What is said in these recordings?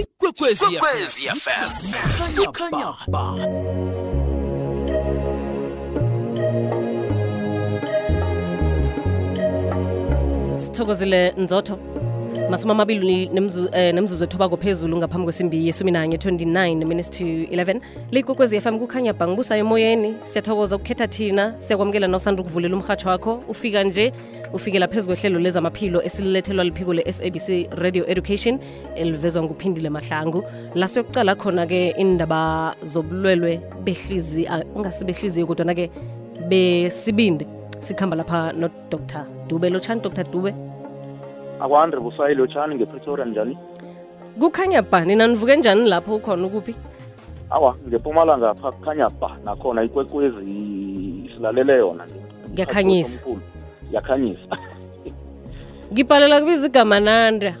ikwekwezi fm kukhanya ba sithokozile nzotho masumi amabili nemzuzu eh, ethobako phezulu ngaphambi kwesimbi yesumi nanye 29 minutes to 11 likokwezi fm kukhanya bha ngibusa emoyeni. Siyathokoza ukukhetha thina siyakwamukela nosanda ukuvulela umhatsho wakho. Ufika nje ufikela phezu kwehlelo lezamaphilo esililethelwa liphiko le-sabc radio education elivezwa nguphindile mahlangu. La siyokucala khona-ke indaba zobulwelwe behlizi ah, ungasi behliziyo kodwana-ke besibindi sikhamba lapha nodr. Dube lotshani dr. Dube akwandre busayile utshani ngepretoria njani? Kukhanya ba nina nivuke njani lapho ukhona ukuphi? Awa ngempumalanga pha kukhanya ba nakhona ikwekwezi silalele yona ngiyakhanyisa. Ngiyakhanyisa. Yakhanyisa ngibhalela kubiza igama nanda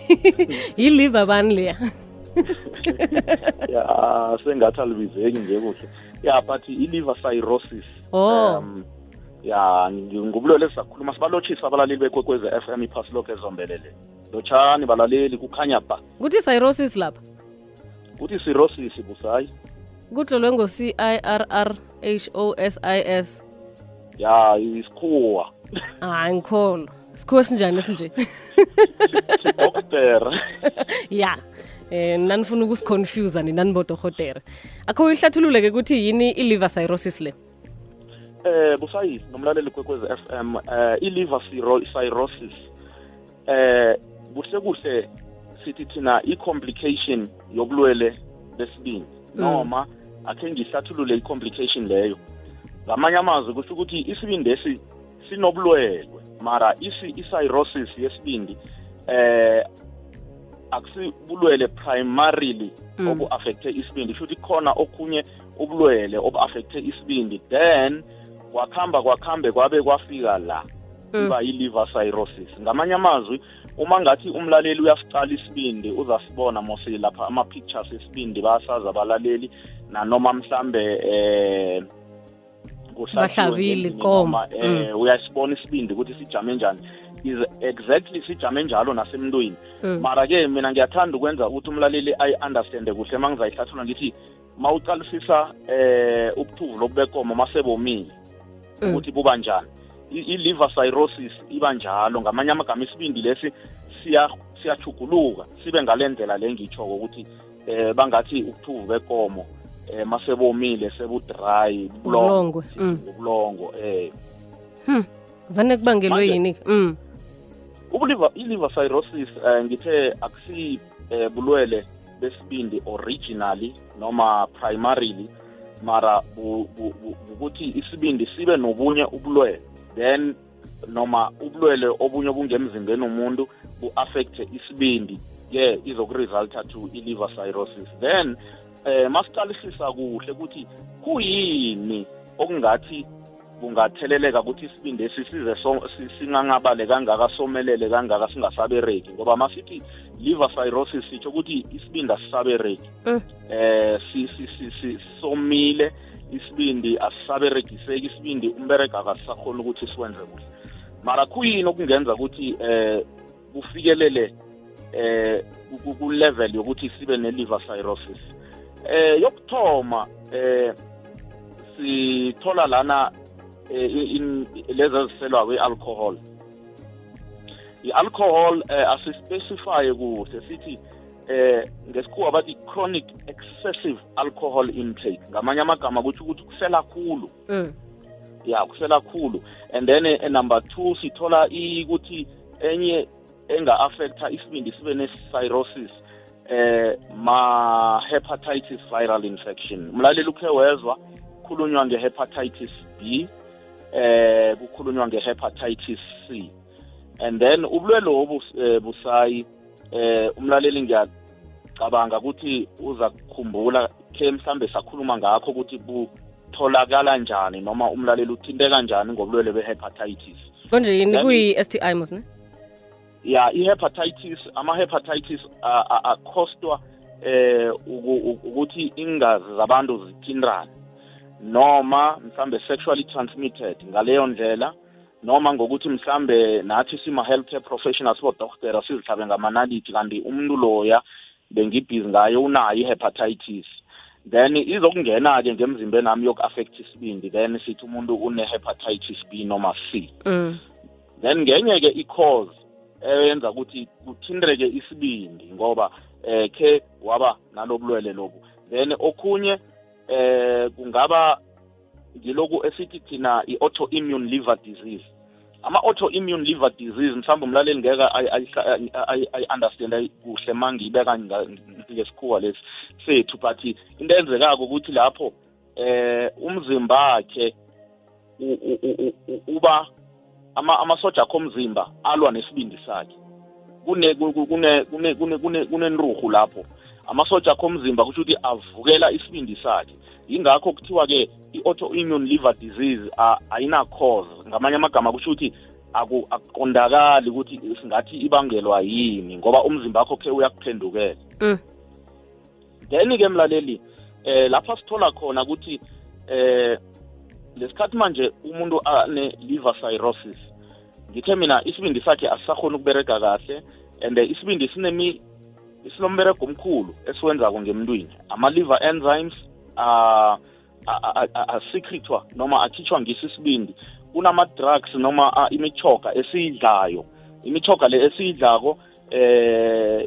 yiliva bani leya? Ya sengathi alibizeki nje kuhle. Ya but i-liver cirrhosis Oh. um ya ngingubulwele sizakhuluma sibalotshise abalaleli bekwekwezi f m iphasi lokho ezombelele. Lotshani balaleli kukhanya ba. Kuthi cirrhosis lapha? Kuthi cirrhosis busayi. Kudlolwe ngo-c i r r h o s i s. Ya isikhuwa. Hayi ngikholo sikhuwa sinjani esinje? Doctor ya eh nanifuna ukusiconfusa nina nibodohotere akho uyihlathulule-ke ukuthi yini i-liver cirrhosis le eh busayi nomlaleli kwekwezi FM eh i-liver cirrho- cirrhosis. Eh kuhle kuhle sithi thina i-complication yobulwele besibindi noma akhe ngihlathulule i-complication leyo. Ngamanye amazwi kusho ukuthi isibindi esi sinobulwelwe mara isi i-cirrhosis yesibindi eh akusibulwele primarily Mm. obu-affecte isibindi. Futhi khona okunye ubulwele obu-affecte isibindi then kwakhamba kwakhambe kwabe kwafika la Mm. iba yi-liver cirrhosis ngamanye amazwi uma ngathi umlaleli uyasicala isibindi uzasibona mose lapha ama-pictures esibindi bayasazi abalaleli nanoma mhlambe eh Bahlabile ikomo. eh uyasibona isibindi ukuthi sijame njani is exactly sijame njalo nasemntwini Mm. mara-ke mina ngiyathanda ukwenza ukuthi umlaleli ayi-understande kuhle uma ngizayihlathula ngithi ma uqalisisa eh ubuthuvu lobubekomo masebomile Mm. Ukuthi buba njani i-liver cirrhosis iba njalo ngamanye amagama isibindi lesi siya siyachuguluka sibe ngale ndlela le ngitshoko ukuthi eh bangathi ubuthuvu bekomo eh masebomile sebudry Ubulongwe, mm. ubulongo eh vane kubangelwe yini mm. ubuliver i-liver cirrhosis eh, ngithe akusi eh, bulwele besibindi originally noma primarily mara ukuthi isibindi sibe nobunye ubulwele then noma ubulwele obunye obungemzimbeni womuntu bu-affecte isibindi ke izokuresulta to i-liver cirrhosis. Then eh masiqalisisa kuhle ukuthi kuyini okungathi kungatheleleka ukuthi isibindi esi size so- si- singanqabale kangaka somelele kangaka singasabereki ngoba masithi liver cirrhosis sitsho ukuthi isibindi asisabereki Mm. eh. Si si si somile isibindi asisaberegiseki isibindi umbereka akasisakhona ukuthi siwenze kuhle. Mara kuyini okungenza ukuthi eh kufikelele eh ku- ku- ku level yokuthi sibe ne liver cirrhosis? Eh yokuthoma eh sithola lana eh, lezi eziselwa kwe-alcohol i-alcohol eh, asispecify kuhle sithi eh ngesikhuwa bathi chronic excessive alcohol intake. Ngamanye amagama kuthi ukuthi kusela khulu. Mm. ya kusela khulu. And then eh, number two sithola ukuthi enye enga-affecta isibindi sibe ne-cirrhosis eh ma-hepatitis viral infection. Mlaleli ukhe wezwa kukhulunywa nge-hepatitis b eh kukhulunywa nge-hepatitis c. and then ubulwele lobu eh, busayi eh umlaleli ngiyacabanga ukuthi uza kukhumbula ke mhlambe sakhuluma ngakho ukuthi butholakala njani noma umlaleli uthinteka njani ngobulwele be-hepatitis. Konje yini? Then- kuyi-sti mos ne? Ya i-hepatitis ama-hepatitis a- a- akhostwa eh uku- uku- ukuthi ingazi zabantu zithintane noma mhlambe sexually transmitted ngaleyo ndlela noma ngokuthi mhlambe nathi sima healthcare professionals bodokotela sizihlabe ngamanaliti kanti umuntu loya bengibhizi ngayo unayo i-hepatitis. Then izokungena-ke ngemzimbeni nami yoku-affect isibindi then sithi umuntu une-hepatitis b noma c. Mm. then ngenye-ke i-cause eyenza ukuthi kuthindeke isibindi ngoba eh ke waba nalobulwele lobu. Then okhunye eh kungaba ngiloku esithi thina i-autoimmune liver disease. Ama-autoimmune liver disease mhlawumbe umlaleli ngeke ayi-understand kuhle ma ngiyibeka ngesikhuwa lesi sethu but into enzekako ukuthi lapho eh umzimba wakhe uba amasoja akho omzimba alwa nesibindi sakhe. Kune kune kune kune kunenruhu lapho. Amasoja akho omzimba kusho ukuthi avukela isibindi sakhe. Yingakho kuthiwa ke i-autoimmune liver disease ayina cause ngamanye amagama kusho ukuthi akuqondakali ukuthi singathi ibangelwa yini ngoba umzimba wakho ke uyakuphendukela. Mm. then ke mlaleli eh lapha sithola khona ukuthi eh lesikhathi manje umuntu ane liver cirrhosis ngithe mina isibindi sakhe asisakhona ukubereka kahle and isibindi sinemi sinomberego omkhulu esiwenzako ngemntwini. Ama-liver enzymes asekrethwa noma akhitshwa ngisi isibindi kunama-drugs noma imichoga esiyidlayo. Imichoga le esiyidlako eh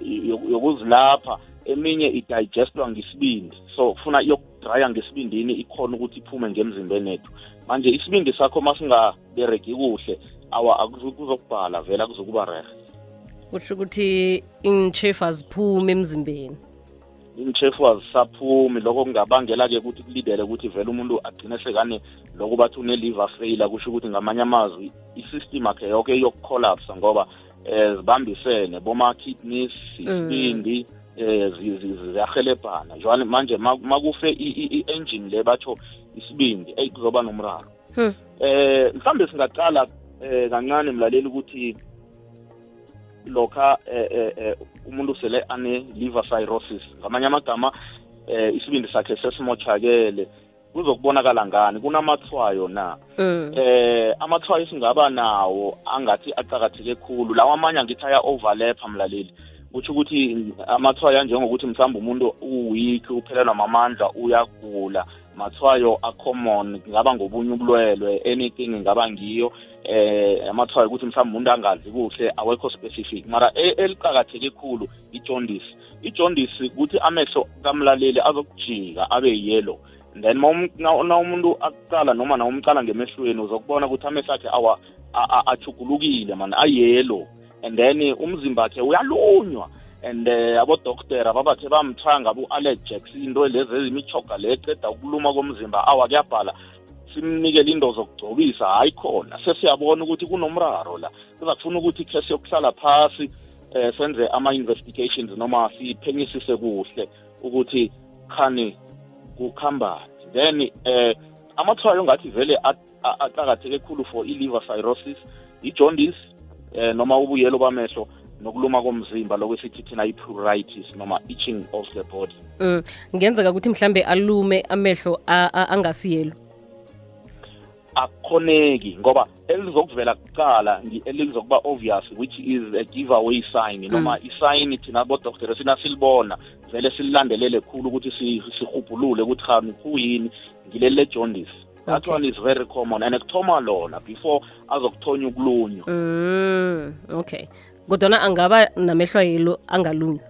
yokuzilapha eminye idigestwa ngesibindi. So kufuna yokudraya ngesibindini ikhona ukuthi iphume ngemzimbeni ethu manje isibindi sakho masingabereki kuhle awa kuzokubhala vele kuzokuba rehe kusho ukuthi inchefu aziphume emzimbeni. Inchefu azisaphumi. Lokho kungabangela-ke ukuthi kulidele ukuthi vele umuntu agcine sekane lokho bathi une-liver failure kusho ukuthi ngamanye amazwi isystem akhe yonke yokucollapsa ngoba um zibambisene boma-kidneys isibindi um ziyahelebhana njalo manje makufe i-engine le batho isibindi eyi kuzoba nomraro. Um mhlawumbe singaqala um kancane mlaleli ukuthi lokha eh, eh, umuntu sele ane liver cirrhosis. Ngamanye amagama eh isibindi sakhe sesimochakele kuzokubonakala ngani? Kunamathwayo na? Mm. eh amathwayo singaba nawo angathi aqhakatheke khulu. Lawa amanye angithi aya overlap mlaleli. Kuthi ukuthi amathwayo njengokuthi mhlawumbe umuntu uweak uphelelwa mamandla uyagula. Mathwayo a-common ngaba ngobunye ubulwelwe anything ngaba ngiyo eh amathwayo ukuthi mhlawumbe umuntu angazi kuhle awekho specific. Mara e, eliqakatheke khulu ijondisi ijondisi ukuthi amehlo kamlaleli azokujika abe yellow. Then na umuntu aqala noma na umcala ngemehlweni uzokubona ukuthi amehlo akhe awa achugulukile man ayelo and then umzimba wakhe uyalunywa and uh, abodoktera babathe bamthanga bu-allergex into lezi ezimichoga le eceda ukuluma komzimba. Awa kuyabhala. Simnikele into zokugcobisa hayi khona. Sesiyabona ukuthi kunomraro la. Kuza kufuna ukuthi khe siyokuhlala phasi eh senze ama-investigations noma siphenyisise kuhle ukuthi khani kukhambani. Then eh amathwayo ngathi vele aqakatheke khulu for i-liver cirrhosis i-jaundice eh noma ubuyelo bamehlo. Nokuluma komzimba lokwesithi thina i-pruritis noma itching of the body mm. ngenzeka ukuthi mhlambe alume amehlo angasiyelo akukhoneki ngoba elizokuvela kuqala elizokuba obvious which is a giveaway sign noma mm. isign thina bodokotela sina silibona vele sililandelele khulu ukuthi sihubhulule ukuthi khani kuyini ngileli le-jaundice that Okay. one is very common and kuthoma lona before azokuthonya ukulunywa mm. okay kodwana angaba namehlo yelo angalunywa?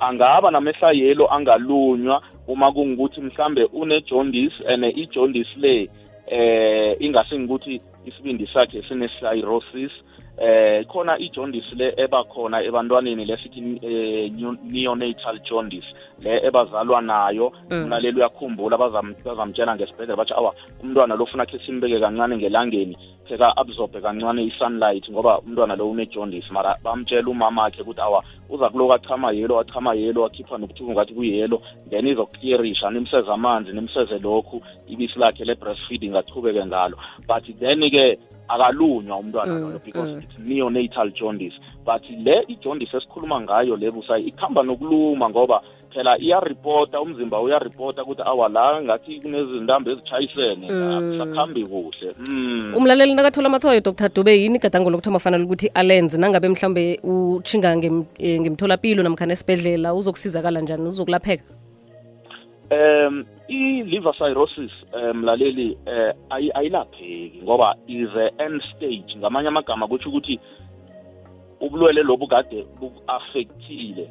Angaba namehla yelo angalunywa uma kungukuthi mhlambe une-jaundice and i-jaundice le eh ingase ngikuthi isibindi sakhe sine-cirrhosis eh khona i-jaundice le ebakhona ebantwaneni lesithi eh, neonatal jaundice le ebazalwa nayo Mm. umlaleli uyakhumbula bazam- bazamtshela ngesibhedlela bathi awa umntwana lo funa khe simbeke kancane ngelangeni pheka absorbe kancane i-sunlight ngoba umntwana lo une-jaundice mara bamtshela umama akhe ukuthi awa uza kuloku achama yelo achama yelo akhipha nokuthungu ngathi kuyelo. Then izokuklirisha nimseze amanzi nimseze lokhu ibisi lakhe le-breastfeeding achubeke ngalo. But then-ke akalunywa umntwana Mm, loyo because mm. it's neonatal jaundice. But le i-jaundice esikhuluma ngayo le busayi ikhamba nokuluma ngoba phela iyaripota umzimba uyaripota ukuthi awa la ngathi kunezintambo ezitshayisene Mm. sakhambi kuhle. Mm. umlaleli nakathola amathoyo dr. Dube yini igadango lokuthoma fanele ukuthi alenze? Nangabe mhlawumbe utshinga ngem- ngemtholapilo namkhana esibhedlela uzokusizakala njani? Uzokulapheka? Um i-liver cirrhosis um mlaleli eh ayi- ayilapheki ngoba is a end stage. Ngamanye amagama kutsho ukuthi ubulwele lobu kade bu-affectile.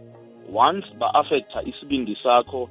Once ba-affecta isibindi sakho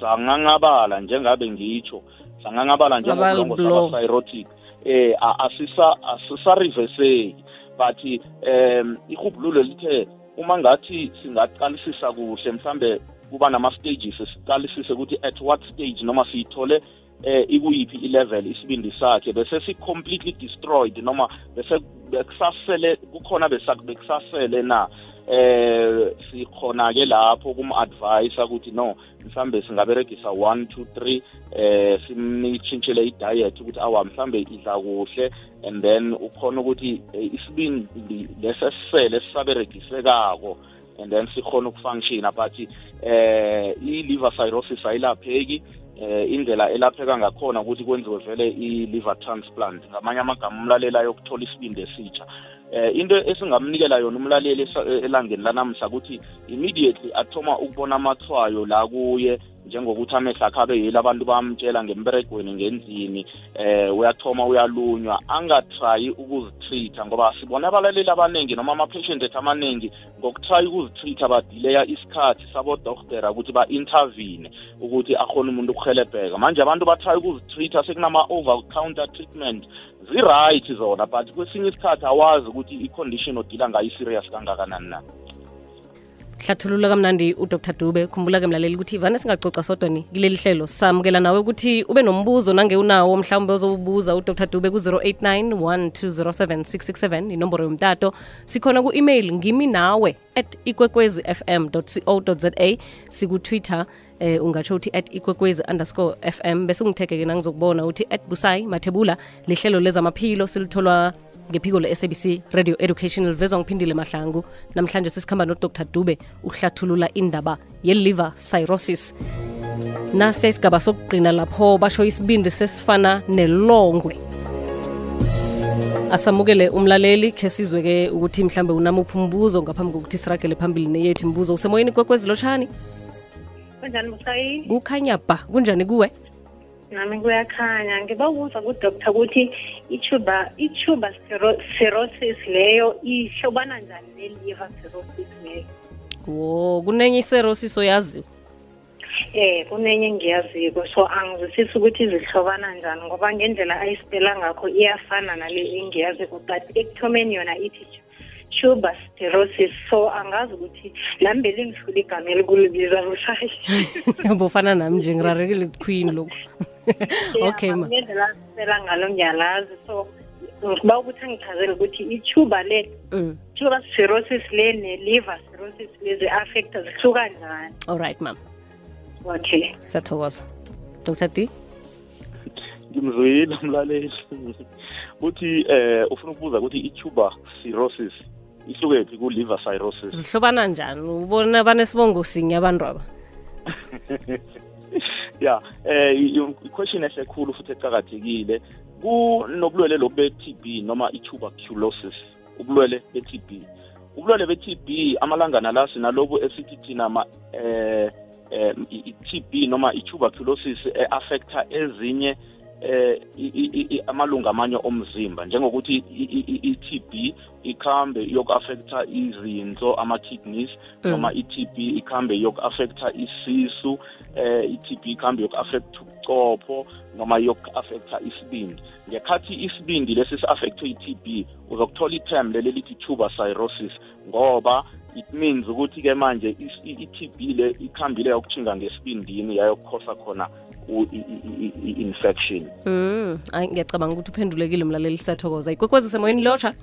sanganqabala njengabe ngitsho sanganqabala Saba njengobulongo blow. saba-cirrhotic eh asisa asisariveseki but um ihubhululo lithe uma ngathi singaqalisisa kuhle mhlambe kuba nama-stages siqalisise ukuthi at what stage noma siyithole eh ikuyiphi i-level isibindi sakhe. Bese si-completely destroyed noma bese bekusasele kukhona bekusasele na. Eh sikhona-ke lapho kum-advisa ukuthi no mhlambe singaberegisa one two three eh simtshintshele i-diet ukuthi awa mhlambe idla kuhle and then ukhona ukuthi eh, isibindi lesesisele sisaberegisekako and then sikhona ukufunctiona but eh i-liver cirrhosis ayilapheki eh indlela elapheka ngakhona ukuthi kwenziwe vele i-liver transplant. Ngamanye amagama umlaleli ayokuthola isibindi esitsha. Eh into esingamnikela yona umlaleli esa- elangeni lanamhla ukuthi immediately athoma ukubona amathwayo la kuye njengokuthi amehlo akhe abe yile abantu bamtshela ngemberegweni ngendlini eh uyathoma uyalunywa. Angatrayi ukuzitreata ngoba sibona abalaleli abaningi noma ama-patient ethu amaningi ngokutry ukuzitreata badileya isikhathi sabodokotera ukuthi ba-intervene ukuthi akhona umuntu ukuhelebheka manje abantu batry ukuzitreata sekunama-over counter treatment zi-right zona but kwesinye isikhathi awazi ukuthi i-condition odila ngayo i-serious kangakanani na. Hlathulula kamnandi udr. Dube. Khumbula-ke mlaleli ukuthi vane singacoca sodwa ni. Kuleli hlelo. Samukela nawe ukuthi ube nombuzo nange unawo mhlawumbe ozowubuza udr. Dube ku-089 1207667 inomboro yomtato. Sikhona ku-email ngimi nawe at ikwekwezi fm co za sikutwitter eh ungatsho uthi at ikwekwezi underscore fm bese ungithegeke nangizokubona uthi at busayi mathebula lihlelo lezamaphilo silitholwa ngephiko le-sabc radio education livezwa ngiphindile mahlangu. Namhlanje sisikhamba nodr dube uhlathulula indaba ye-liver cirrhosis. Nase isigaba sokugqina lapho basho isibindi sesifana nelongwe. Asamukele umlaleli khe sizwe-ke ukuthi mhlambe unamuphi umbuzo ngaphambi kokuthi siragele phambili neyethu imibuzo usemoyeni kwekwezi lotshani? Kunjani busayi kukhanya ba. Kunjani kuwe? Nami kuyakhanya. Ngibabuza kudoktar ukuthi i-tuber i-tuber cirrho- cirrhosis leyo ihlobana njani ne-liver cirrhosis leyo? Wo kunenye iserosis oyaziyo eh kunenye engiyaziko. So angizwisisi ukuthi zihlobana njani ngoba ngendlela ayisipela ngakho iyafana nale engiyaziko but ekuthomeni yona ithi tuber cirrhosis so angazi ukuthi lambe lingifula igama elikulibizwa busayi bofana nami nje ngirarekile queen lokhu okay ma. ngendlela asipela ngalo ngiyalazi so ngiba ukuthi angichazele ukuthi ithuba le mm. tuber cirrhosis le ne-liver cirrhosis le zi-affecta zihluka njani? Alright mam okay. Siyathokoza. Dr d? Ngimzwile mlaleli. Uthi eh ufuna ukubuza ukuthi i-tuber cirrhosis ihlukephi ku-liver cirrhosis? Zihlobana njani? Ubona banesibongo sinye abantu aba ya eh i- i- i-question ehle khulu futhi ecakathekile kunobulwele lobu be-TB noma i-tuberculosis ubulwele be-TB ubulwele be-TB amalangana la sinalobu esithi thina ma eh eh i-TB noma i-tuberculosis e-affecta ezinye eh amalunga amanye omzimba njengokuthi i-TB ikhambe yoku-affecta izinso ama-kidneys noma i-TB ikhambe yoku-affecta isisu eh i-TB ikhambe yoku-affecta ubuchopho noma yoku-affecta isibindi. Ngekhathi isibindi lesi si-affectwe i-TB uzokuthola iterm leli lithi tuber cirrhosis ngoba it means ukuthi-ke manje i-TB le ikhambile yokutshinga ngesibindini yayokukhosa khona u- i- i- i- i- infection. Mm. ayi ngiyacabanga ukuthi uphendulekile umlaleli siyathokoza. Ikwekwezi usemoyeni lotsha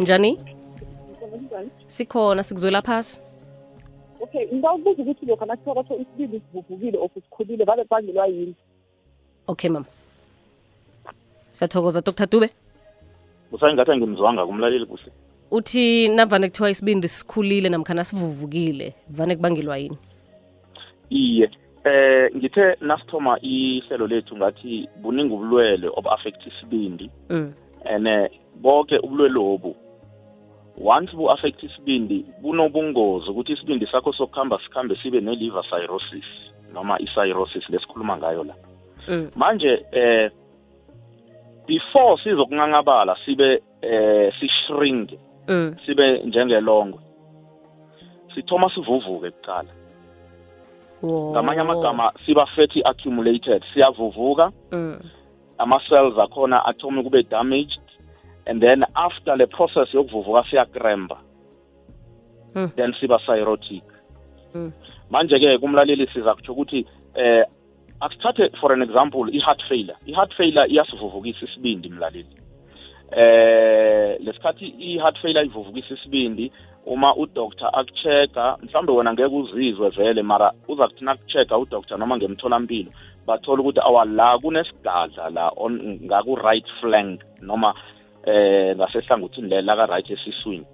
njani? Sikhona sikuzwela phasi. Okay ngingawubuza ukuthi lokho nakuthiwa kwathiwa isibindi sivuvukile of sikhulile vale kubangelwa yini? Okay mama. Siyathokoza dr dube. Usangathi angimzwanga kumlaleli kuhle. Uthi navane kuthiwa isibindi sikhulile namkhana sivuvukile vane kubangelwa yini? Iye eh ngithe nasithoma ihlelo lethu ngathi buningi ubulwele obu-affect isibindi mm. and bonke ubulwele obu once bu-affect isibindi bunobungozi ukuthi isibindi sakho sokuhamba sikhambe sibe ne-liver cirrhosis noma i-cirrhosis lesikhuluma ngayo la Mm. manje eh before sizokunqanqabala sibe eh sishrink Mm. sibe njengelongwe sithoma sivuvuke kuqala. Ngamanye amagama siba fatty accumulated siyavuvuka Mm. ama-cells akhona athome kube damaged and then after le process yokuvuvuka siyakremba Mm. then siba cirrhotic Mm. manje-ke kumlaleli siza kutsho ukuthi eh asithathe for an example i-heart failure i-heart failure iyasivuvukisa isibindi mlaleli eh lesikhathi i-heart failure ivuvukisa isibindi uma udoctor akuchecka mhlawumbe wena ngeke uzizwe vele mara uza kuthi nakuchecka udoctor noma ngemtholampilo bathola ukuthi awala kunesigadla la ngaku-right flank noma eh ngasehlangothini lela ka-right esiswini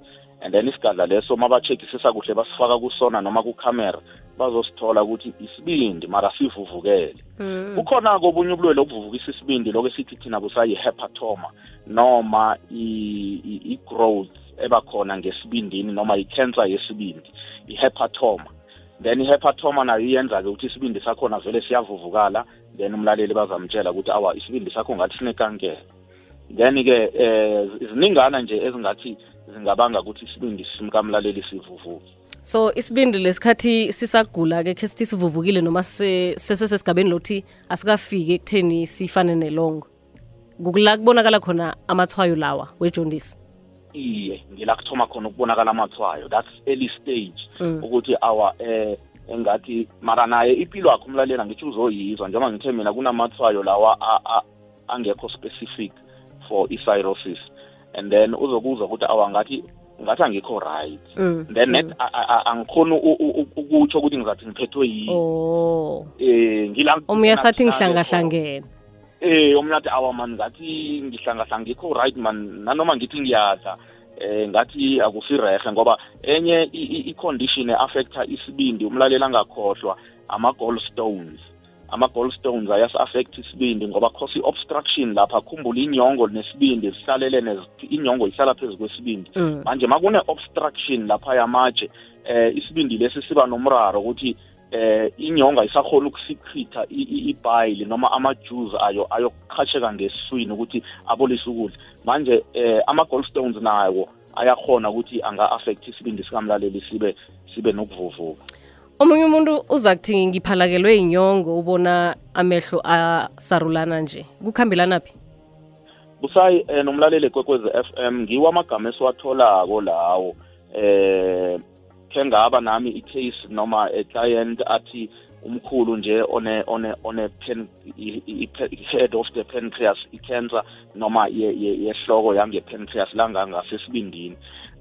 and then isigadla leso uma ba-checkisisa kuhle basifaka kusona noma kukhamera bazosithola ukuthi isibindi mara sivuvukele Mm. kukhona-ke obunye ubulwele obuvuvukisa isibindi lokho esithi thina busayi-hepatoma noma i- i- i-growth ebakhona ngesibindini noma i-cancer yesibindi i-hepatoma. Then i-hepatoma nayo iyenza-ke ukuthi isibindi sakhona vele siyavuvukala then umlaleli bazamtshela ukuthi awa isibindi sakho ngathi sinekankera then-ke eh ziningana nje ezingathi zingabanga ukuthi isibindi simkamlaleli sivuvuke. So isibindi lesikhathi sisagula-ke khe sithi sivuvukile noma se- sesesesigabeni lokuthi asikafiki ekutheni sifane nelongo? Kukula kubonakala khona amathwayo lawa wejondisi? Iye ngila kuthoma khona ukubonakala amathwayo that's early stage. Mm. ukuthi our eh engathi mara naye impilo yakho umlalela ngithi uzoyizwa njengoba ngithe mina kunamathwayo lawa angekho specific for i-cirrhosis. And then uzokuzwa ukuthi awangathi ngathi ngathi angikho right. Mm, then net mm. angikhoni ukutsho ukuthi ngizathi ngiphethwe yini oh. eh ngila omunye asathi ngihlangahlangene eh omunye athi awa man ngathi ngihlangahlangikho right man. Nanoma ngithi ngiyadla eh ngathi akusirehe ngoba enye i-condition e-affecta isibindi umlaleli angakhohlwa ama-gallstones ama-gallstones ayasi-affect isibindi ngoba cause i-obstruction lapha khumbula inyongo nesibindi zihlalele nezi- inyongo ihlala phezu kwesibindi Mm. manje makune-obstruction lapha yamatshe eh isibindi lesi siba nomraro ukuthi eh inyonga ayisakhona ukusikhitha i- i- ibhayili noma ama-juice ayo ayokuqhatsheka ngesiswini ukuthi abolise ukudla. Manje eh ama-goldstones nawo ayakhona ukuthi anga-affect isibindi sikamlaleli sibe sibe nokuvuvuka. Omunye umuntu uza kuthi ngiphalakelwe inyongo ubona amehlo asarulana nje kukhambelana phi? Busayi eh, nomlaleli kwekwezi FM ngiwo amagama esiwatholako lawo eh ke ngaba nami i-case noma a client athi umkhulu nje one one one pen head of the pancreas i-cancer noma ye- ye- yehloko yange-pancreas langangasesibindini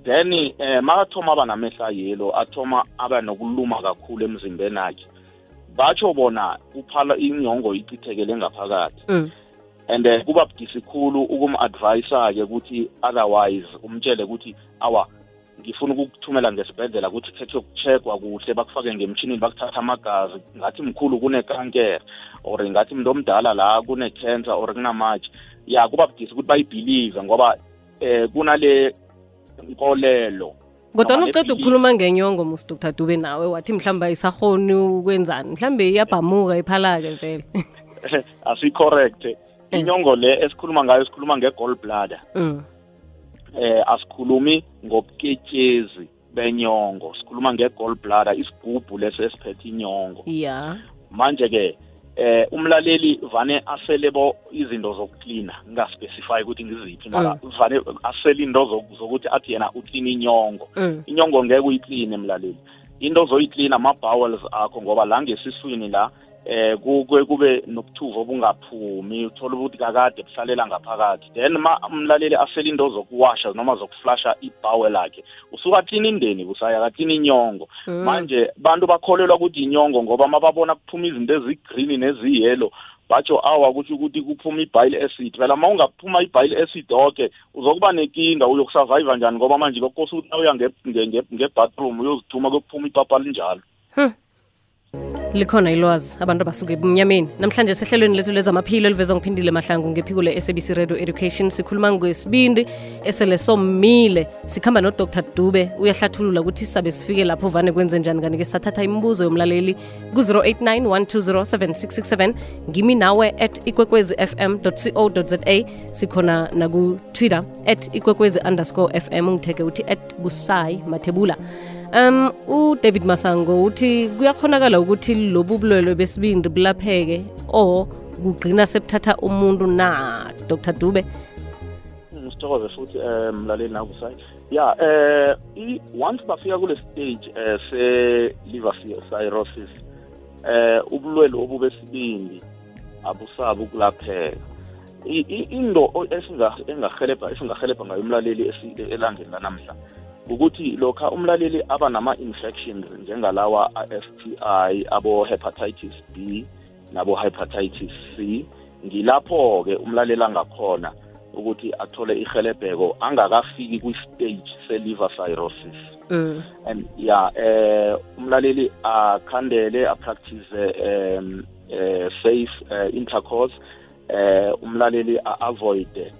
then eh makathoma aba namehla yelo athoma aba nokuluma kakhulu emzimbeni akhe batsho bona uphala inyongo ichithekele ngaphakathi mm. and uh, kuba budisi khulu ukum-advisa-ke ukuthi otherwise umtshele ukuthi awa ngifuna ukukuthumela ngesibhedlela ukuthi khethe ukucheckwa kuhle bakufake ngemtshinini bakuthatha amagazi. Ngathi mkhulu kunekankere or ngathi mntu omdala la kune-cancer or kunamatshi ya kuba budisi ukuthi bayibhilive ngoba eh kunale nkolelo. Kodwa Noma uceda ukukhuluma ngenyongo mus dr. Dube nawe wathi mhlawumbe ayisakhoni ukwenzani? Mhlawumbe iyabhamuka iphalake vele. Asicorrect inyongo le esikhuluma ngayo sikhuluma nge-gall bladder mm. Eh asikhulumi ngobuketshezi benyongo sikhuluma nge-gall bladder isigubhu leso esiphethe inyongo. Ya. Manje ke eh umlaleli vane aselebo izinto zokuklina ngingaspecify ukuthi ngiziphi mara vane asele into zoku- zokuthi athi yena uklina inyongo. Mm. inyongo ngeke uyikline mlaleli. Into ozoyiklina ama-bowels akho ngoba la ngesiswini la eh kube kube nobuthuvo obungaphumi uthola ukuthi kakade buhlalela ngaphakathi. Then ma umlaleli asele into zokuwasha noma zokuflasha ibowel akhe usuka klina indeni busaya kaklina inyongo. Mm. manje bantu bakholelwa ukuthi inyongo ngoba mababona kuphuma izinto ezigreen neziyelo batsho awa kusho ukuthi kuphuma i-bile acid. Phela uma ungaphuma i-bile acid oke uzokuba nenkinga uyokusurvive njani? Ngoba manje kokose ukuthi nawuya nge-bathroom uyozithuma kokuphuma ipapa linjalo. Likhona ilwazi abantu abasuke ebumnyameni namhlanje sehlelweni lethu lezamaphilo elivezwa ngiphindile mahlangu ngephiko le-sabc radio education. Sikhuluma ngesibindi esele somile. Sikhamba nodr dube uyahlathulula ukuthi sabe sifike lapho vane kwenze njani. Kanti-ke sathatha imibuzo yomlaleli ku-089 1207667 ngimi nawe at ikwekwezi fm co za sikhona nakutwitter at ikwekwezi underscore fm ungitheke uthi at busayi mathebula um udavid masango uthi kuyakhonakala ukuthi lobu bulwelwe besibindi bulapheke or kugqina sebuthatha umuntu na dr. Dube? Sithokoze futhi um mlaleli nakusayi ya eh once bafika kule stage eh se-liver cirrhosis eh ubulwele obubesibindi abusabi ukulapheka. Into engahelebha esingahelebha ngayo umlaleli elangeni lanamhla ukuthi lokha umlaleli aba nama-infections njengalawa a-STI abo-hepatitis B nabo-hepatitis C ngilapho-ke umlaleli angakhona ukuthi athole ihelebheko angakafiki kwi-stage se-liver cirrhosis mm. and ya eh umlaleli akhandele apractice um uh, safe uh, intercourse eh umlaleli a-avoide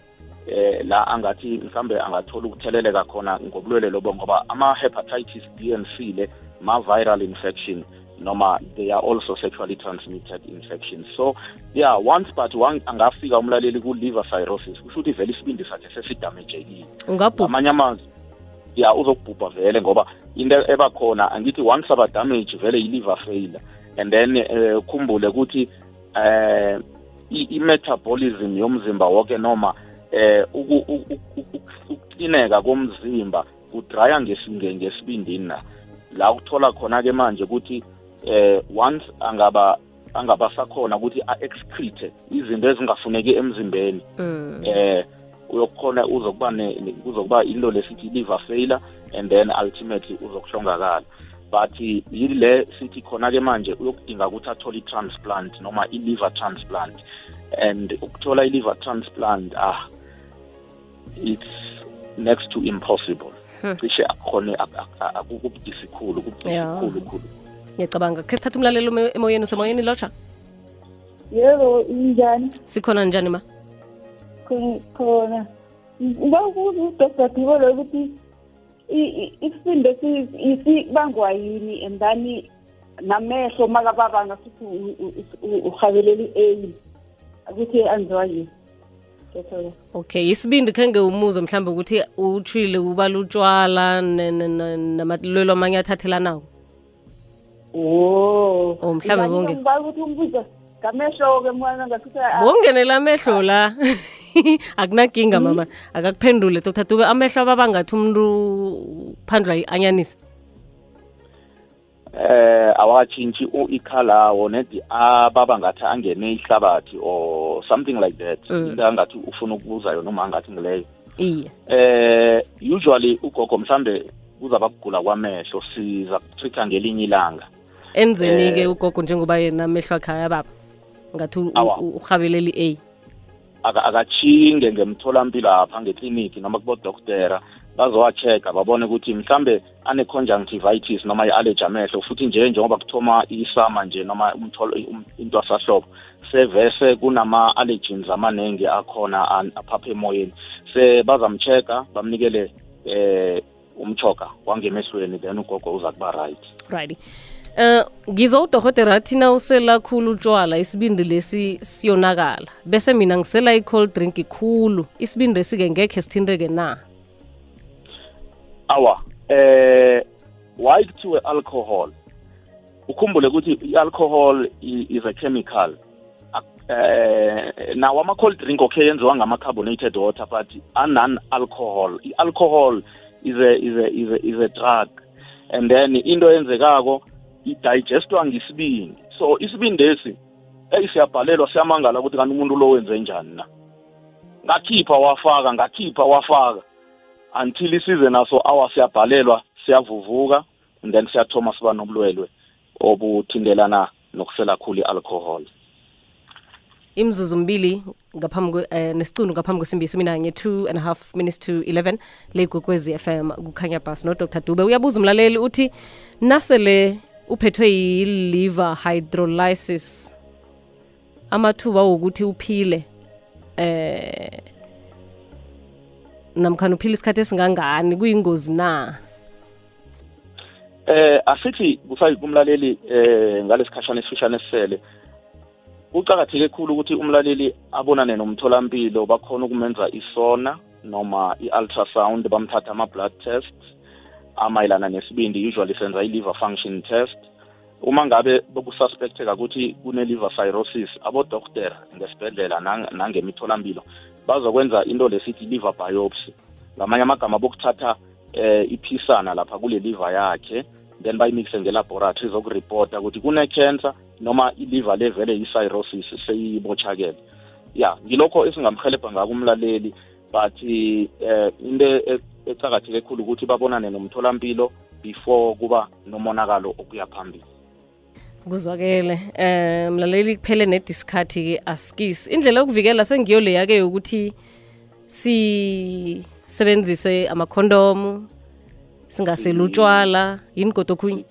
eh la angathi mhlambe angathola ukutheleleka khona ngobulwele lobo ngoba ama-hepatitis B and C le ma-viral infection noma they are also sexually transmitted infections. So yeah once but one angafika umlaleli ku-liver cirrhosis kusho ukuthi vele isibindi sakhe sesidamejekile. Amanye amazwi ya uzokubhubha vele ngoba into ebakhona angithi once aba damage vele i-liver failure. And then uh, khumbule ukuthi eh i-metabolism yomzimba wonke noma eh ukuqineka komzimba kudraya ngesibindini na. La uthola khona ke manje ukuthi eh once angaba angaba sakhona ukuthi a-excrete izinto ezingafuneki emzimbeni mm. eh uyokukhona uzokuba kuzokuba into lesithi liver failure and then ultimately uzokuhlongakala. But yile sithi khona ke manje uyokudinga ukuthi athole i-transplant noma i-liver transplant. And ukuthola i-liver transplant ah it's next to impossible cishe akhone akukubudisi khulu kubudisi Ya. khulu ngiyacabanga khe sithatha umlalelo emo- emoyeni usemoyeni lotsha yebo injani sikhona njani ma Khona- ngawubuza udr dibolo ukuthi i- i- isisindo si- sibangwa yini and then namehlo makababanga futhi u- u- u- uhabeleli eyi ukuthi anziwa yini okay isibindi khe umuzo mhlawumbe ukuthi utshile ubala utshwala ne- ne- ne- namalwelo amanye athathelanawo o Oh, mhlawumbe bonke. ngibala ukuthi umbuzo ngamehlo-ke mwana ngasuthi bongenela amehlo la. Akunakinga mama. Akakuphendule dr dube amehlo ababangathi umuntu phandlwa yi-anyanisi. Eh awatshintshi awo nedi ababa ngathi angene ihlabathi or something like that. Mm. into angathi ufuna ukubuza yona uma angathi ngileyo. Iye. Eh usually ugogo mhlambe kuzaba kugula kwamehlo siza kutrika ngelinye ilanga. Enzeni-ke Eh. ugogo njengoba yena amehlo akhaya baba ngathi uhabeleli a. Aka- akachinge ngemtholampilo apha ngekliniki noma kubodokotera bazowa-check-a babone ukuthi mhlambe ane-conjunctivitis noma i-allergy amehlo futhi nje njengoba kuthoma isama nje noma umtholo asahlobo sevese kunama-allergens amaningi akhona aphapha emoyeni. Se bazamcheck-a bamnikele eh umchoga wangemehlweni then ugogo uza kuba right. Right. Uh ngizwa udorhotera athi na usela khulu utshwala isibindi lesi siyonakala. Bese mina ngisela i-cold drink khulu isibindi lesi-ke ngekhe sithinteke na awa eh why kuthiwe alcohol? Ukhumbule ukuthi i-alcohol is a chemical. Eh nawo ama-cold drink okay yenziwa ngama-carbonated water but anan-alcohol i-alcohol is a, is, a, is, a, is a drug. And then into eyenzekako idigestwa ngesibindi. So isibindi esi eyi siyabhalelwa siyamangala ukuthi kanti umuntu lo wenze njani na? Ngakhipha wafaka ngakhipha wafaka. Until isize naso awa siyabhalelwa siyavuvuka and then siyathoma siba nobulwelwe obuthintelana nokusela khulu i-alcohol. Imzuzu mbili ngaphambi kwe- eh, nesicundu ngaphambi kwesimbi yesumi nanye two and a half minutes to 11 le gwekwezi FM kukhanya bus no Dr Dube. Uyabuza umlaleli uthi nasele uphethwe yi-liver hydrolysis amathuba wokuthi uphile eh namkhana uphile isikhathi esingangani? Kuyingozi na? Eh asithi kusayi kumlaleli eh ngalesikhathana esifishane esisele kuqakatheke kakhulu ukuthi umlaleli abonane nomtholampilo bakhona ukumenza isona noma i-ultrasound bamthatha ama-blood test amayelana nesibindi usually senza i-liver function test. Uma ngabe bokususpecteka ukuthi kune-liver cirrhosis abodokotela ngesibhedlela nang- nangemitholampilo bazokwenza into lesithi liver biopsy. Ngamanye amagama bokuthatha eh iphisana lapha kule liver yakhe then bayimixe ngelaboratory zokuripota ukuthi kune-cancer noma iliver levele i-cirrhosis seyibochakele ya ngilokho esingamhelebha ngako umlaleli but eh into e- ecakatheke khulu ukuthi babonane nomtholampilo before kuba nomonakalo okuya phambili kuzwakele. Um mlaleli kuphele nediskhathi ke askisi indlela yokuvikela sengiyo leya ke yokuthi sisebenzise amakhondomu singaseli utshwala yini kodwa okhunye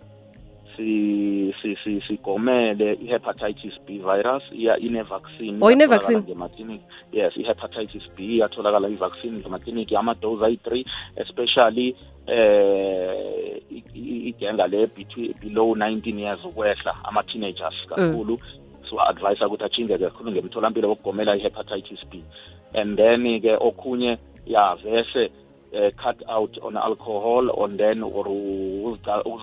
si si si sigomele i-hepatitis b virus iya ine-vaccine Oh, ine-vaccine? iyatholakala ngemakliniki yes i-hepatitis b iyatholakala i-vaccine ngemakliniki ama-dose ayi-three especially eh igenga le between below 19 years ukwehla ama-teenagers kakhulu. So advise ukuthi atshinge kakhulu ngemtholampilo wokugomela i-hepatitis b. And then ke okhunye ya vese uh, cut out on alcohol and then or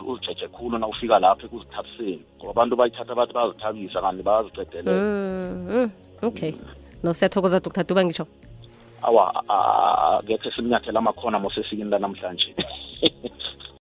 uzijeje khulu na ufika lapho ekuzithabiseni ngoba abantu bayithatha bathi bazithabisa kanti bayazicedelela mm, mm, okay no siyathokoza dr duba ngisho awa a- a- a- ngekhe simnyathela amakhona mosesikini lanamhlanje